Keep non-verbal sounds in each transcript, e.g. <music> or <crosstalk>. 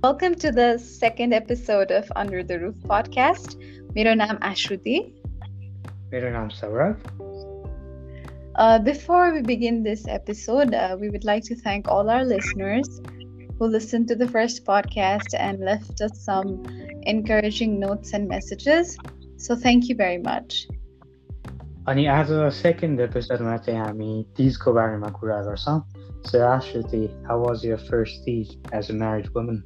Welcome to the second episode of Under the Roof podcast. मेरो नाम आश्रुति. मेरो नाम Saurabh. Uh, before we begin this episode, uh, we would like to thank all our listeners who listened to the first podcast and left us some encouraging notes and messages. So thank you very much. अनि आज second एपिसोडमा चाहिँ हामी तिजको बारेमा कुरा गर्छौँ So Ashruti, how was your first Teej as a married woman?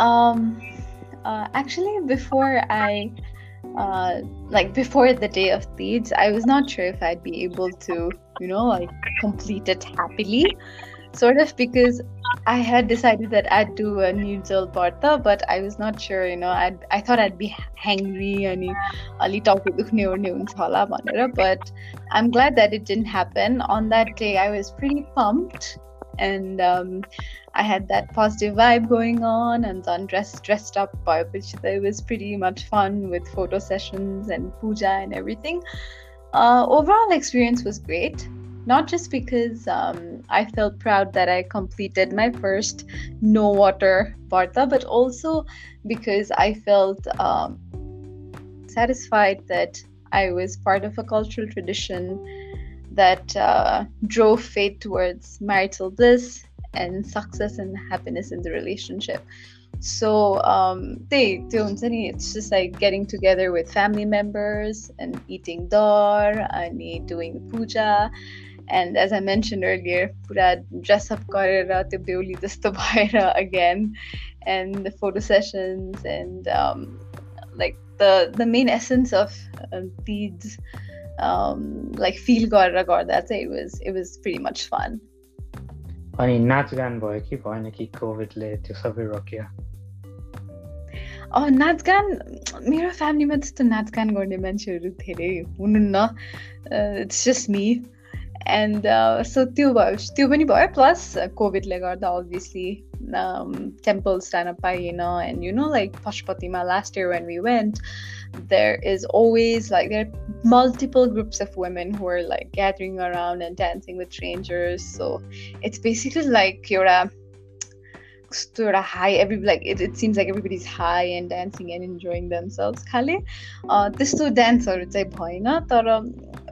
um, uh, actually, before I, uh, like before the day of Teej, I was not sure if I'd be able to, you know, like complete it happily. Sort of because I had decided that I'd do a neutral parta, but I was not sure, you know, I'd, I thought I'd be hangry and ali but I'm glad that it didn't happen. On that day, I was pretty pumped and um, I had that positive vibe going on and undressed dressed dressed up by which it was pretty much fun with photo sessions and puja and everything. Uh, overall experience was great not just because um, I felt proud that I completed my first no water Varta, but also because I felt um, satisfied that I was part of a cultural tradition that uh, drove faith towards marital bliss and success and happiness in the relationship. So um, they it's just like getting together with family members and eating dar and doing puja. And as I mentioned earlier, pura dress up the <laughs> again, and the photo sessions and um, like the the main essence of um, deeds, um, like feel garra that's It was it was pretty much fun. अनि नाचगान भयो कि भएन कि कोभिडले त्यो सबै रोक्यो? नाचगान मेरो फ्यामिलीमा त्यस्तो नाचगान गर्ने मान्छेहरू धेरै हुनुहुन्न it's just me end so त्यो भयो त्यो पनि भयो प्लस कोभिडले गर्दा अभियसली टेम्पल्स जान पाइएन एन्ड यु नो लाइक पशुपतिमा last year when we Venant there is always like there are multiple groups of women who are like gathering around and dancing with strangers so it's basically like you're a sort of high every like it, it seems like everybody's high and dancing and enjoying themselves खाले त्यस्तो डान्सहरू चाहिँ भएन तर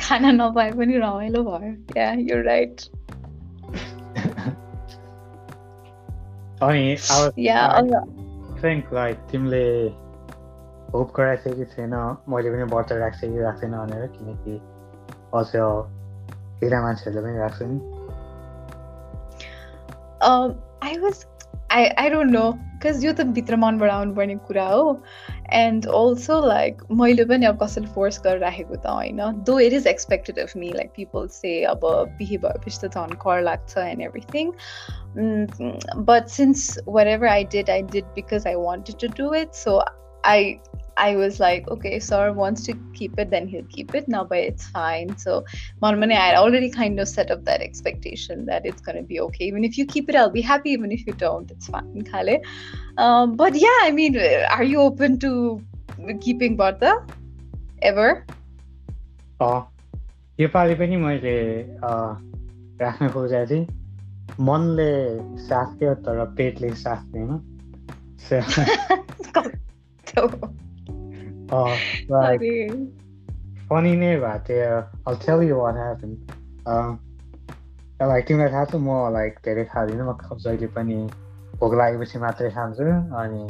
खाना नपाए पनि रमाइलो भयो या यु राइट अनि थिङ्क लाइक तिमीले होप गराएको थियो कि थिएन मैले पनि व्रत राख्छ कि राख्दैन भनेर किनकि अझ केटा मान्छेहरूले पनि राख्छ नि I was I I don't no because यो त भित्र मनबाट आउनुपर्ने कुरा हो एन्ड अल्सो लाइक मैले पनि अब कसैले फोर्स गरेर राखेको त होइन दो it is expected of me like people से अब बिहे भएपछि त झन् कर लाग्छ and everything but since watt ever I did I did because I wanted to do it so I I was like, okay, sir wants to keep it, then he'll keep it. Now, but it's fine. So, Monmani, I had already kind of set up that expectation that it's going to be okay. Even if you keep it, I'll be happy. Even if you don't, it's fine. Khale. Um, but yeah, I mean, are you open to keeping Barta ever? योपालि पनि मैले राख्न खोजेको थिएँ मनले साथ दियो तर पेटले साथ दिएन Uh, like funny नै भएको थियो I'll tell you what happened. Uh, like तिमीलाई थाहा छ म लाइक धेरै खाँदिनँ म जहिले पनि भोक लागेपछि मात्रै खान्छु अनि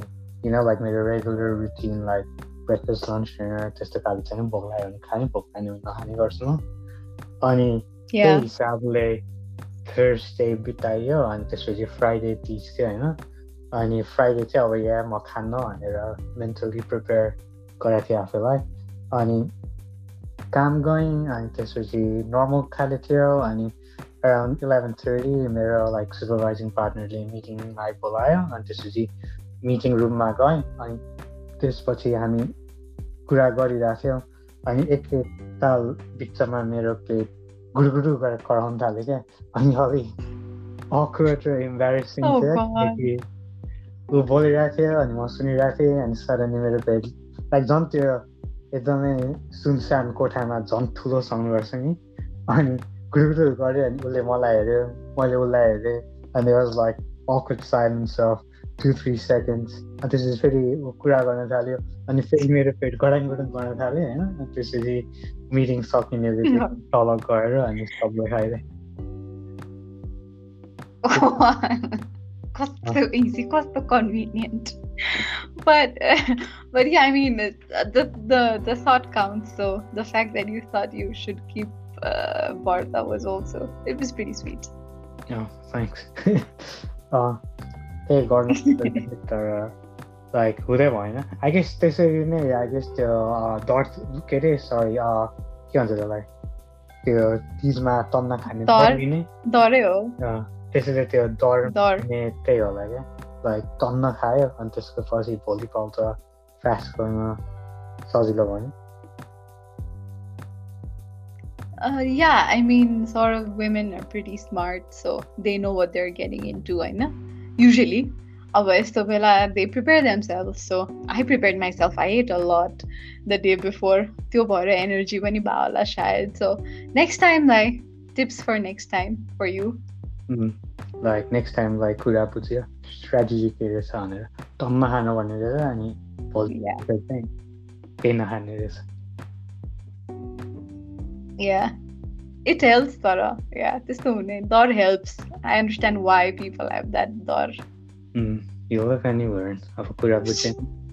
किन लाइक मेरो regular routine like breakfast lunch dinner त्यस्तो खालको छैन भोक लाग्यो भने खाने भोक लाग्यो भने नखाने गर्छु म अनि त्यही हिसाबले थर्सडे बिताइयो अनि त्यसपछि फ्राइडे तिज थियो होइन अनि फ्राइडे चाहिँ अब यहाँ म खान्न भनेर मेन्टली प्रिपेयर गरेको थिएँ आफूलाई अनि काम गएँ अनि त्यसपछि नर्मल खाले थियो अनि अराउन्ड इलेभेन थर्टी मेरो लाइक सुपरभाइजिङ पार्टनरले मिटिङमा बोलायो अनि त्यसपछि मिटिङ रुममा गयौँ अनि त्यसपछि हामी कुरा गरिरहेको थियौँ अनि एकताल बिचमा मेरो पेट गुडुगुडु गरेर कराउनु थाल्यो क्या अनि अलिक अक्वर्ड र इम्बारेसिङ थियो ऊ बोलिरहेको थियो अनि म सुनिरहेको थिएँ अनि सडनली मेरो पेट लाइक झन् त्यो एकदमै सुनसान कोठामा झन् ठुलो गर्छ नि। अनि गुडुगुडु गऱ्यो अनि उसले मलाई हेऱ्यो मैले उसलाई हेरेँ अनि was like awkward silence of two three seconds अनि त्यसपछि फेरि कुरा गर्न थाल्यो अनि फेरि मेरो पेट गडाङ गडाङ गर्न थाल्यो होइन। अनि त्यसपछि मिटिङ सकिने <laughs> तल गएर अनि सबले खाइदिएँ <laughs> कस्तो इजी कस्तो convenient but uh, <laughs> but yeah i mean the the the thought counts so the fact that you thought you should keep uh, Bartha was also it was pretty sweet oh thanks <laughs> uh, त्यही गर्नु <laughs> तर like हुँदै भएन I guess त्यसरी नै I guess त्यो डट के अरे सरी के भन्छ त्यसलाई त्यो तिजमा तन्न खाने डरै हो त्यसैले त्यो डर त्यही होला क्या लाइक तन्न खायो अनि त्यसको पछि भोलिपल्ट फास्ट गर्न सजिलो भयो Uh, yeah, I mean, sort of women are pretty smart, so they know what they're getting into, I know. usually अब यस्तो बेला they prepare themselves so I prepare myself I at a लट the day before त्यो भएर energy पनि भयो होला सायद so next टाइमलाई tips for next time for you like next time like कुरा बुझ्यो स्ट्राटेजी के रहेछ भनेर टम्मा खानु भन्ने रहेछ अनि भोलि चाहिँ केही नखाने रहेछ या it helps Tara. Yeah, त्यस्तो हुने दर helps. I understand why people have that there. Mm, you live anywhere अब कुरा बुझेँ. <laughs>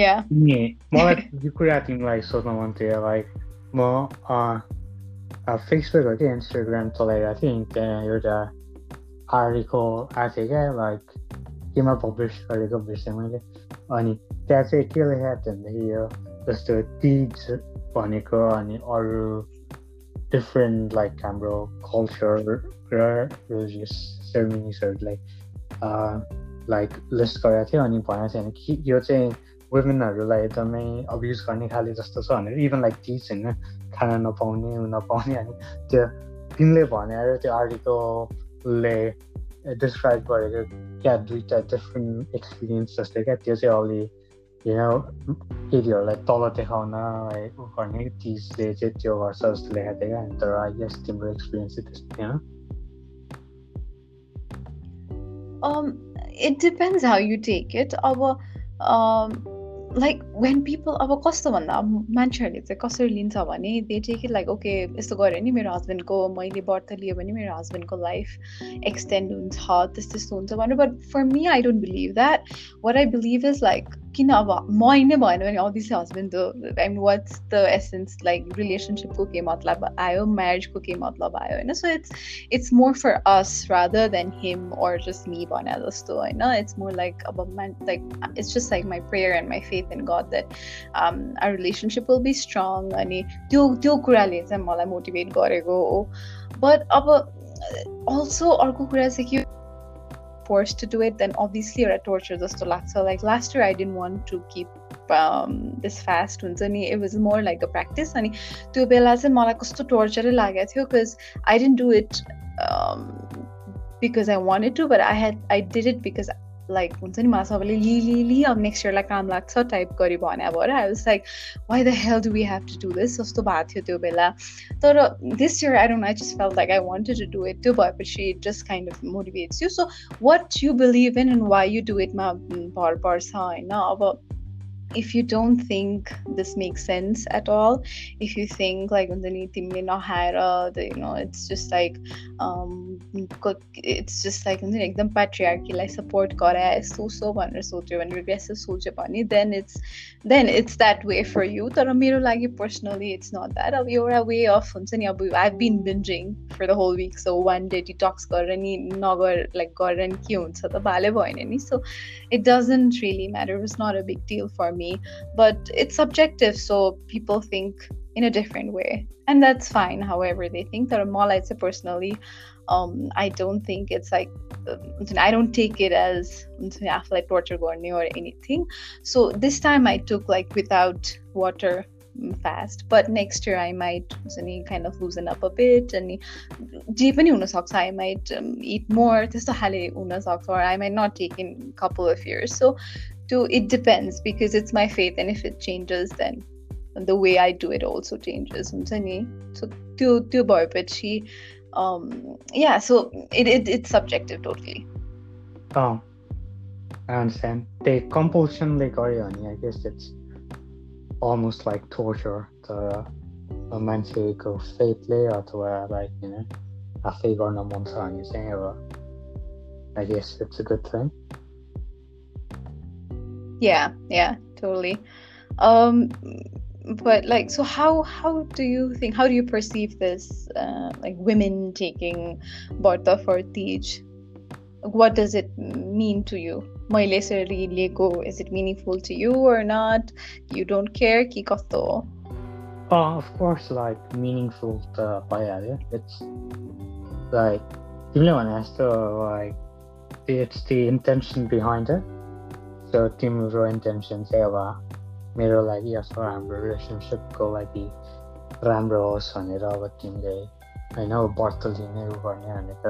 Yeah. नि मलाई यो कुरा तिमीलाई सोध्न मन थियो लाइक म फेसबुक हो कि इन्स्टाग्राम चलाइरहेको थिएँ त्यहाँ एउटा आर्टिकल आएको थियो क्या लाइक केमा पब्लिस गरेको बिर्सेँ मैले। अनि त्यहाँ चाहिँ के लेखाएको थियो भन्दाखेरि यो जस्तो तिज भनेको अनि अरू डिफ्रेन्ट लाइक हाम्रो कल्चर र रिलिजियस सेरेमनिजहरूलाई लाइक लिस्ट गरेको थियो अनि भनेको थियो कि यो चाहिँ वुमेनहरूलाई एकदमै अब्युज गर्ने खाले जस्तो छ भनेर इभन लाइक तिज होइन खाना नपाउने नपाउने अनि त्यो तिमीले भनेर त्यो आर्टिकलले डिस्क्राइब गरेको क्या दुइटा डिफ्रेन्ट एक्सपिरियन्स जस्तै क्या त्यो चाहिँ अलि केटीहरूलाई तल देखाउन गर्ने चिजले चाहिँ त्यो गर्छ जस्तो लेखाएको थियो क्या तर आई गेस तिम्रो एक्सपिरियन्स चाहिँ त्यस्तो थिएन it depends how you take it अब um, लाइक वेन पिपल अब कस्तो भन्दा अब मान्छेहरूले चाहिँ कसरी लिन्छ भने they take it like okay यस्तो गऱ्यो नि मेरो हस्बेन्डको मैले व्रत लियो भने मेरो हस्बेन्डको लाइफ एक्सटेन्ड हुन्छ त्यस्तो त्यस्तो हुन्छ भनेर but for me I don't believe that what I believe is like किन अब म नै भएन भने अभियसली हस्बेन्ड त I what's the essence like रिलेसनसिपको के मतलब आयो म्यारेजको के मतलब आयो होइन? So it's it's more for us rather than him or just me भने जस्तो होइन? इट्स मोर लाइक अब like it's just like my prayer and my faith in God that our relationship will be strong अनि त्यो त्यो कुराले चाहिँ मलाई मोटिभेट गरेको हो। बट अब अल्सो अर्को कुरा चाहिँ के forced to do it, then obviously you're a torture just to So like last year I didn't want to keep um, this fast it was more like a practice and त्यो बेला चाहिँ मलाई कस्तो टोर्चरै लागेको थियो because I didn't do it um, because I wanted to but I had I did it because Like हुन्छ नि मलाई सबैले लि लि लि अब नेक्स्ट इयरलाई काम लाग्छ टाइप गरी भने भएर I was like why the hell we have to do this जस्तो भएको थियो त्यो बेला। तर this year I don't I just feel like I wanted to do it त्यो भएपछि it just kind of motivates you so what you believe in and why you do इटमा भर पर्छ होइन? अब if you don't think this makes sense at all if you think like you know it's just like um it's just like the patriarchy like support so so when regressive then it's then it's that way for you. Personally it's not that. You're a way of I've been binging for the whole week. So one day detox like so it doesn't really matter. It's not a big deal for me me but it's subjective so people think in a different way. And that's fine however they think that a say personally. Um, I don't think it's like um, I don't take it as like torture or anything. So this time I took like without water mm, fast but next year I might kind of loosen up a bit and I might um, eat more. Or I might not take in a couple of years. So to it depends because it's my faith and if it changes then the way I do it also changes. Eh, so to to but she um yeah, so it, it it's subjective totally. Oh. I understand. The compulsion legariani, I guess it's almost like torture. The romantic go fate layer to where like, you know, I figure no montagne is I guess it's a good thing. Yeah, yeah, totally. Um, but like so how how do you think how do you perceive this uh, like women taking Barta for Teej what does it mean to you? Is it meaningful to you or not? You don't care? Ki oh of course like meaningful to paya it's like even when I still like it's the intention behind so team intention say about मेरो लागि अथवा हाम्रो रिलेसनसिपको लागि राम्रो होस् भनेर अब तिमीले होइन व्रत लिने उ गर्ने भनेर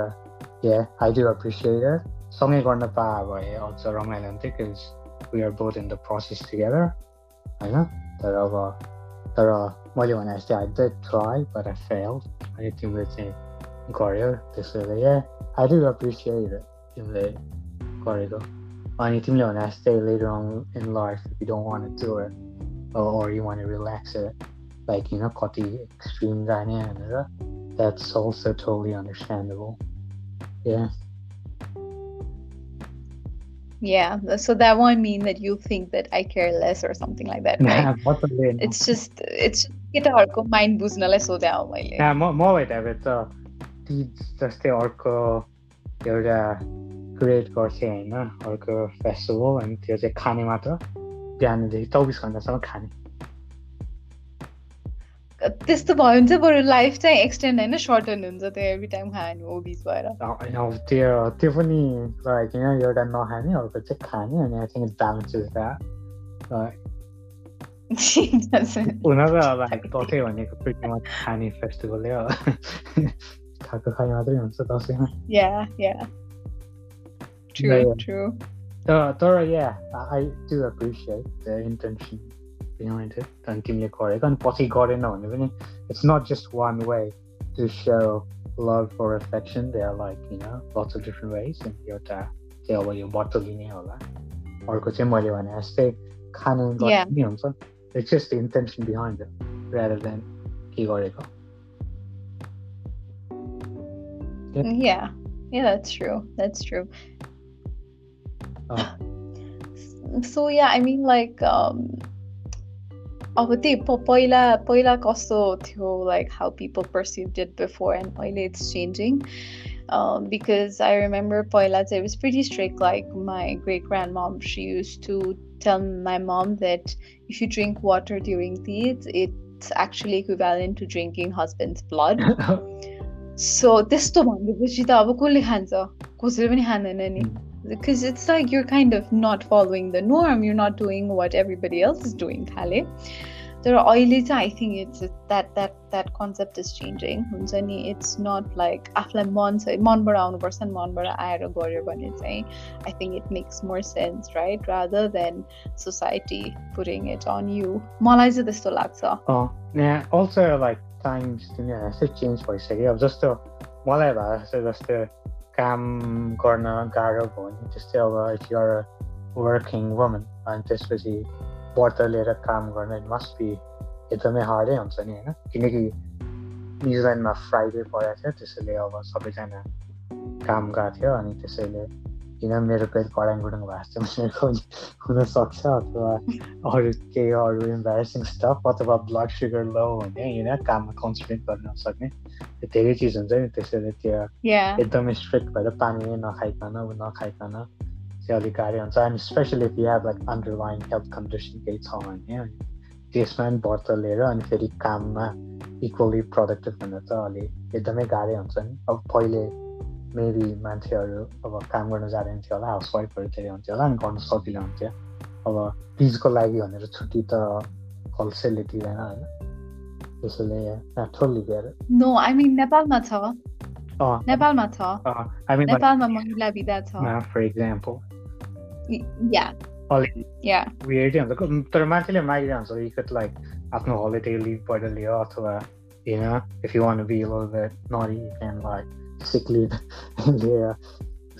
या आई डु एप्रिसिएट सँगै गर्न पा भए अझ रमाइलो हुन्थ्यो because we are both in the process together होइन तर अब तर मैले भने जस्तै I did try but I fail अनि तिमीले चाहिँ गऱ्यो त्यसैले या आई डु एप्रिसिएट तिमीले गरेको I need to know that stay later on in life if you don't want to do it or, or you want to relax it. Like, you know, caught the extreme dynamic. That's also totally understandable. Yeah. Yeah, so that won't mean that you think that I care less or something like that, <laughs> right? it's just it's get a mind boost na so down Yeah, more more like that. But uh, just the orco, your uh, create गर्थेँ होइन अर्को festival अनि त्यो चाहिँ खाने मात्र बिहानदेखि चौबिस घन्टासम्म खाने त्यस्तो भयो भने चाहिँ बरु लाइफ चाहिँ एक्सटेन्ड होइन सर्टन हुन्छ त्यो एभ्री टाइम खाने बिच भएर त्यो त्यो पनि लाइक होइन एउटा नखाने अर्को चाहिँ खाने अनि आई थिङ्क ब्यालेन्स हुन त लाइक दसैँ भनेको प्रिटी खाने फेस्टिभलै हो खाएको खाइ मात्रै हुन्छ दसैँमा true, true. Uh, Dora, yeah, I do appreciate the intention behind it. And तिमीले गरेको अनि पछि गरेन भने पनि it's not just one way to show love or affection. There are like, you know, lots of different ways. And एउटा चाहिँ अब यो बत्तो लिने होला अर्को चाहिँ मैले भने जस्तै खाने गर्ने हुन्छ It's just the intention behind it rather than के गरेको. Yeah, yeah, that's true. That's true. so yeah I mean like um अब त्यही पहिला पहिला कस्तो थियो like how people perceived it before and अहिले it's changing um, because I remember पहिला it was pretty strict like my great grandmom she used to tell my mom that if you drink water during these it's actually equivalent to drinking husband's blood so त्यस्तो भनेपछि त अब कसले खान्छ कसैले पनि खाँदैन नि because it's like you're kind of not following the norm you're not doing what everybody else is doing khale there are oily i think it's that that that concept is changing it's not like after mon mon bara person mon bara aera garyo bhane chai i think it makes more sense right rather than society putting it on you malai चाहिँ त्यस्तो लाग्छ oh yeah also like times तिमी यस्तै change भइसक्यो अब जस्तो मलाई भए जस्तो काम गर्न गाह्रो भयो भने त्यस्तै अब इफ युआर वर्किङ वुमन अनि त्यसपछि व्रत लिएर काम गर्न मस्ट बी एकदमै हार्डै हुन्छ नि होइन किनकि न्युजिल्यान्डमा फ्राइडे परेको थियो त्यसैले अब सबैजना काम गएको थियो अनि त्यसैले किन मेरो पेट कडाङ गुडुङ भएको छ हुनसक्छ अथवा अरू केही अरू इम्बेरेसिङ स्टफ अथवा ब्लड सुगर लो हुने होइन काममा कन्सन्ट्रेट गर्न सक्ने धेरै चिज हुन्छ नि त्यसैले त्यो एकदमै स्ट्रिक्ट भएर पानी नखाइकन ऊ नखाइकन चाहिँ अलिक गाह्रो हुन्छ। अनि specially if you have like underline health condition केही छ भने त्यसमा पनि व्रत लिएर अनि फेरि काममा इक्वली प्रोडक्टिभ हुन त अलिक एकदमै गाह्रै हुन्छ नि। अब पहिले मेबी मान्छेहरू अब काम गर्न जाँदैन थियो होला हाउसवाइफहरू धेरै हुन्थ्यो होला अनि गर्नु सजिलो हुन्थ्यो अब तिजको लागि भनेर छुट्टी त होलसेलले दिँदैन होइन त्यसैले ठोल्ली दिएर नो आई मिन नेपालमा छ नेपालमा छ नेपालमा महिला विधा छ फर इक्जाम्पल या या वेयर्डै हुन्छ तर मान्छेले मागिरहन्छ यु कट लाइक आफ्नो हलिडे लिभबाट लियो अथवा होइन इफ यु वान बी नरी क्यान लाइक सिक लिभ लिएर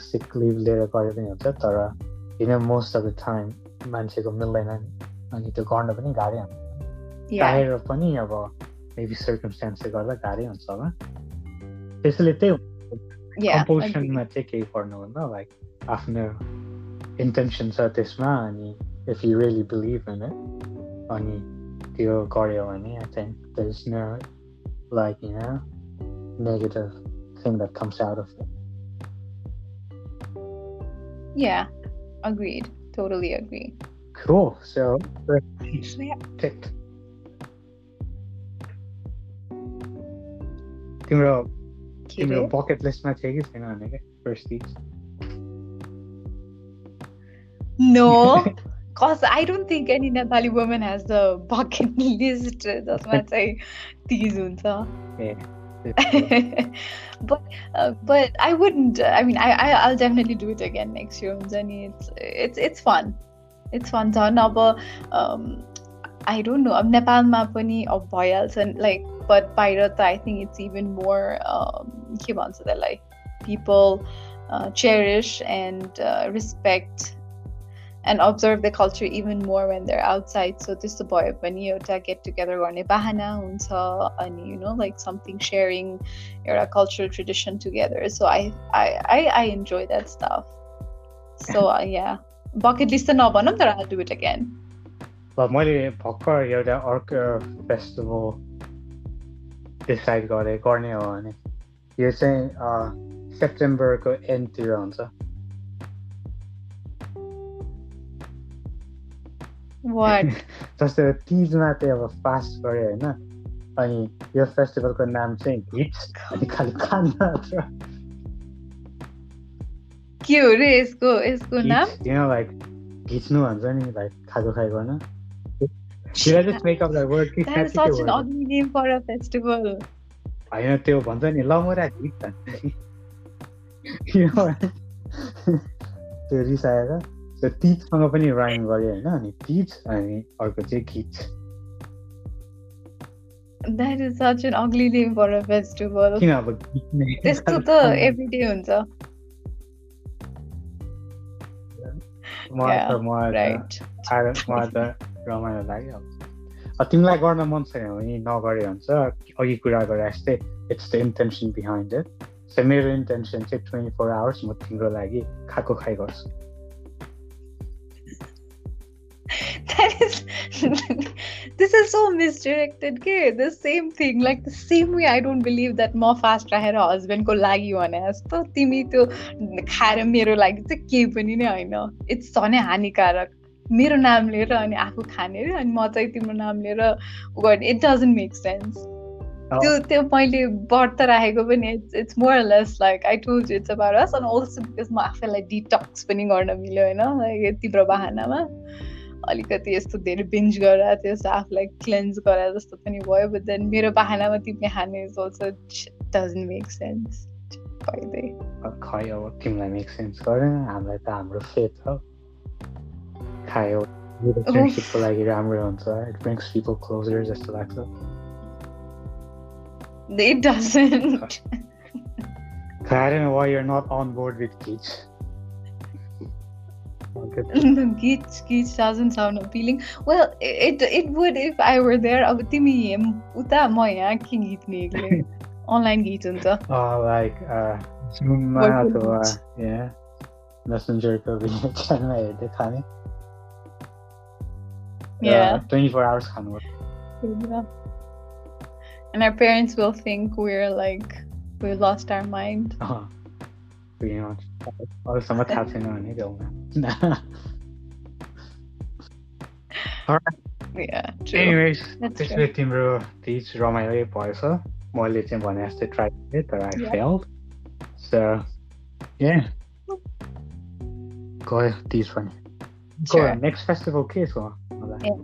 सिक लिभ लिएर गरे पनि हुन्छ तर होइन मोस्ट अफ द टाइम मान्छेको मिल्दैन नि अनि त्यो गर्न पनि गाह्रै हुन्छ चाहेर पनि अब मेबी सर्कमस्टान्सले गर्दा गाह्रै हुन्छ होला त्यसैले त्यही कम्पोजिसनमा चाहिँ केही पर्नुभन्दा लाइक आफ्नो इन्टेन्सन छ त्यसमा अनि if you really believe in it अनि त्यो गऱ्यो भने I think the is no like you negative thing that comes out of it Yeah, agreed. Totally agree. Cool. So, ticked. तिम्रो तिम्रो बकेट लिस्टमा थियो कि छैन भने क्या first No, because <laughs> I don't think any Nepali woman has the bucket <laughs> list जसमा <laughs> चाहिँ तिज हुन्छ <laughs> but uh, but I wouldn't. I mean, I, I I'll definitely do it again next year. It's it's it's fun. It's fun. झन् अब I don't know. अब नेपालमा पनि अब भइहाल्छ like but बाहिर I think it's even more के भन्छ त्यसलाई people uh, cherish and uh, respect and observe the culture even more when they're outside. So this भयो पनि एउटा get together गर्ने बाहना हुन्छ अनि you know like something sharing एउटा cultural tradition together. So I I I, I enjoy that stuff. So uh, yeah, <laughs> bucket list त नभनौँ तर I'll do it again. मैले भर्खर एउटा अर्को फेस्टिभल डिसाइड गरेँ गर्ने हो भने यो चाहिँ सेप्टेम्बरको एन्डतिर हुन्छ जस्तै तिजमा चाहिँ अब फास्ट गऱ्यो होइन अनि यो फेस्टिभलको नाम चाहिँ हिट्स अनि खालि खाना के हो रे यसको यसको नाम किन लाइक घिच्नु भन्छ नि लाइक खाएको खाइ गर्न होइन त्यो भन्छ नि लमरा घिच त्यो रिसाएर त्यो तिजसँग पनि राइम गऱ्यो होइन अनि तिज अनि अर्को चाहिँ खिच। That is such an ugly name for a festival. किन अब त्यस्तो <laughs> त <laughs> एभ्रिडे हुन्छ। रमाइलो लाग्यो तिमीलाई गर्न मन छैन भने नगरे हुन्छ। अघि कुरा गरे जस्तै it's the intention behind it so मेरो इन्टेन्सन चाहिँ ट्वेन्टी फोर आवर्स म तिम्रो लागि खाएको खाइ गर्छु। This is so misdirected okay the same thing like the same way i don't believe that more fast राखेर हस्बेन्डको लागि भने जस्तो तिमी त्यो खाएर मेरो लागि चाहिँ केही पनि नै होइन इट्स झनै हानिकारक मेरो नाम लिएर अनि आफू खाने रे अनि म चाहिँ तिम्रो नाम लिएर गर्ने इट डजन्ट मेक सेन्स त्यो त्यो मैले व्रत राखेको पनि it's it's more less like I told it's about us अनि अल्सो बिकज म आफैलाई डिटक्स पनि गर्न मिल्यो होइन तिम्रो बाहनामा अलिकति यस्तो धेरै बिन्ज गरेर त्यो आफूलाई क्लेन्ज गराए जस्तो पनि भयो बट देन मेरो बाहनामा तिमीले खाने is also doesn't make sense खै अब तिमीलाई मेक सेन्स गरेन हामीलाई त हाम्रो फेथ हो खायो रिलेसनसिपको लागि राम्रो हुन्छ इट ब्रिङ्स पिपल क्लोजर जस्तो लाग्छ। It doesn't. <laughs> I don't know why you're not on board with kids. the Geach Geach doesn't sound appealing. Well, it it would if I were there. अब तिमी उता म यहाँ के गीत निक्ले <laughs> अनलाइन गीत हुन्छ लाइक जुममा अथवा या मेसेन्जरको भिडियो च्यानलमा हेर्दै खाने Yeah. 24 hours खानु And our parents will think we're like we lost our mind. Uh-huh. pretty much. अरूसम्म थाहा छैन भने देऊ Yeah, true. एनिवेज That's त्यसले तिम्रो तिज रमाइलो भएछ मैले चाहिँ भने जस्तै ट्राई गरेँ तर आई Yeah. फेल सो ए गयो तिज पनि Sure. नेक्स्ट फेस्टिभल के छ मलाई Yeah.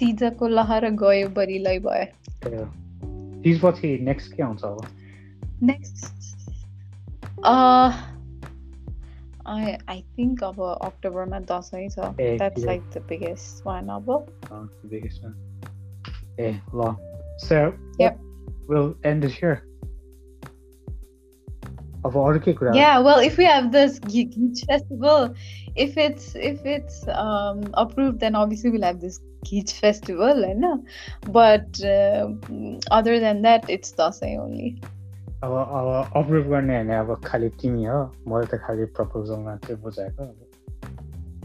तिजको लहर गयो बरिलै भयो त्यो तिजपछि नेक्स्ट के आउँछ अब next uh, I I think of October Dasai, so that's yeah. like the biggest one of all. Ah, the biggest one. Yeah, hey. So, yep. We'll end it here. Of yeah, well, if we have this geek <laughs> Festival, if it's if it's um, approved, then obviously we'll have this geek Festival, eh, right? But uh, other than that, it's Dasai only. अब अब approve गर्ने होइन अब खालि तिमी हो मैले त खालि प्रपोजल मात्रै बुझाएको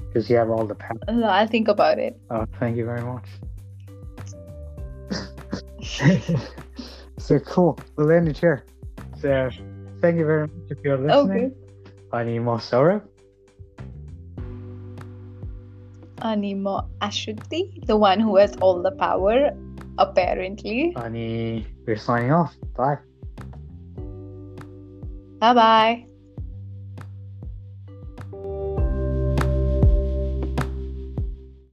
Because you have all the power. Uh, I'll think about it. Oh, thank you very much. <laughs> so cool. We'll end it here. So thank you very much if you're listening. Okay. Ani mo Saurabh. Animo Ashruti, the one who has all the power, apparently. Ani, we're signing off. Bye. Bye bye.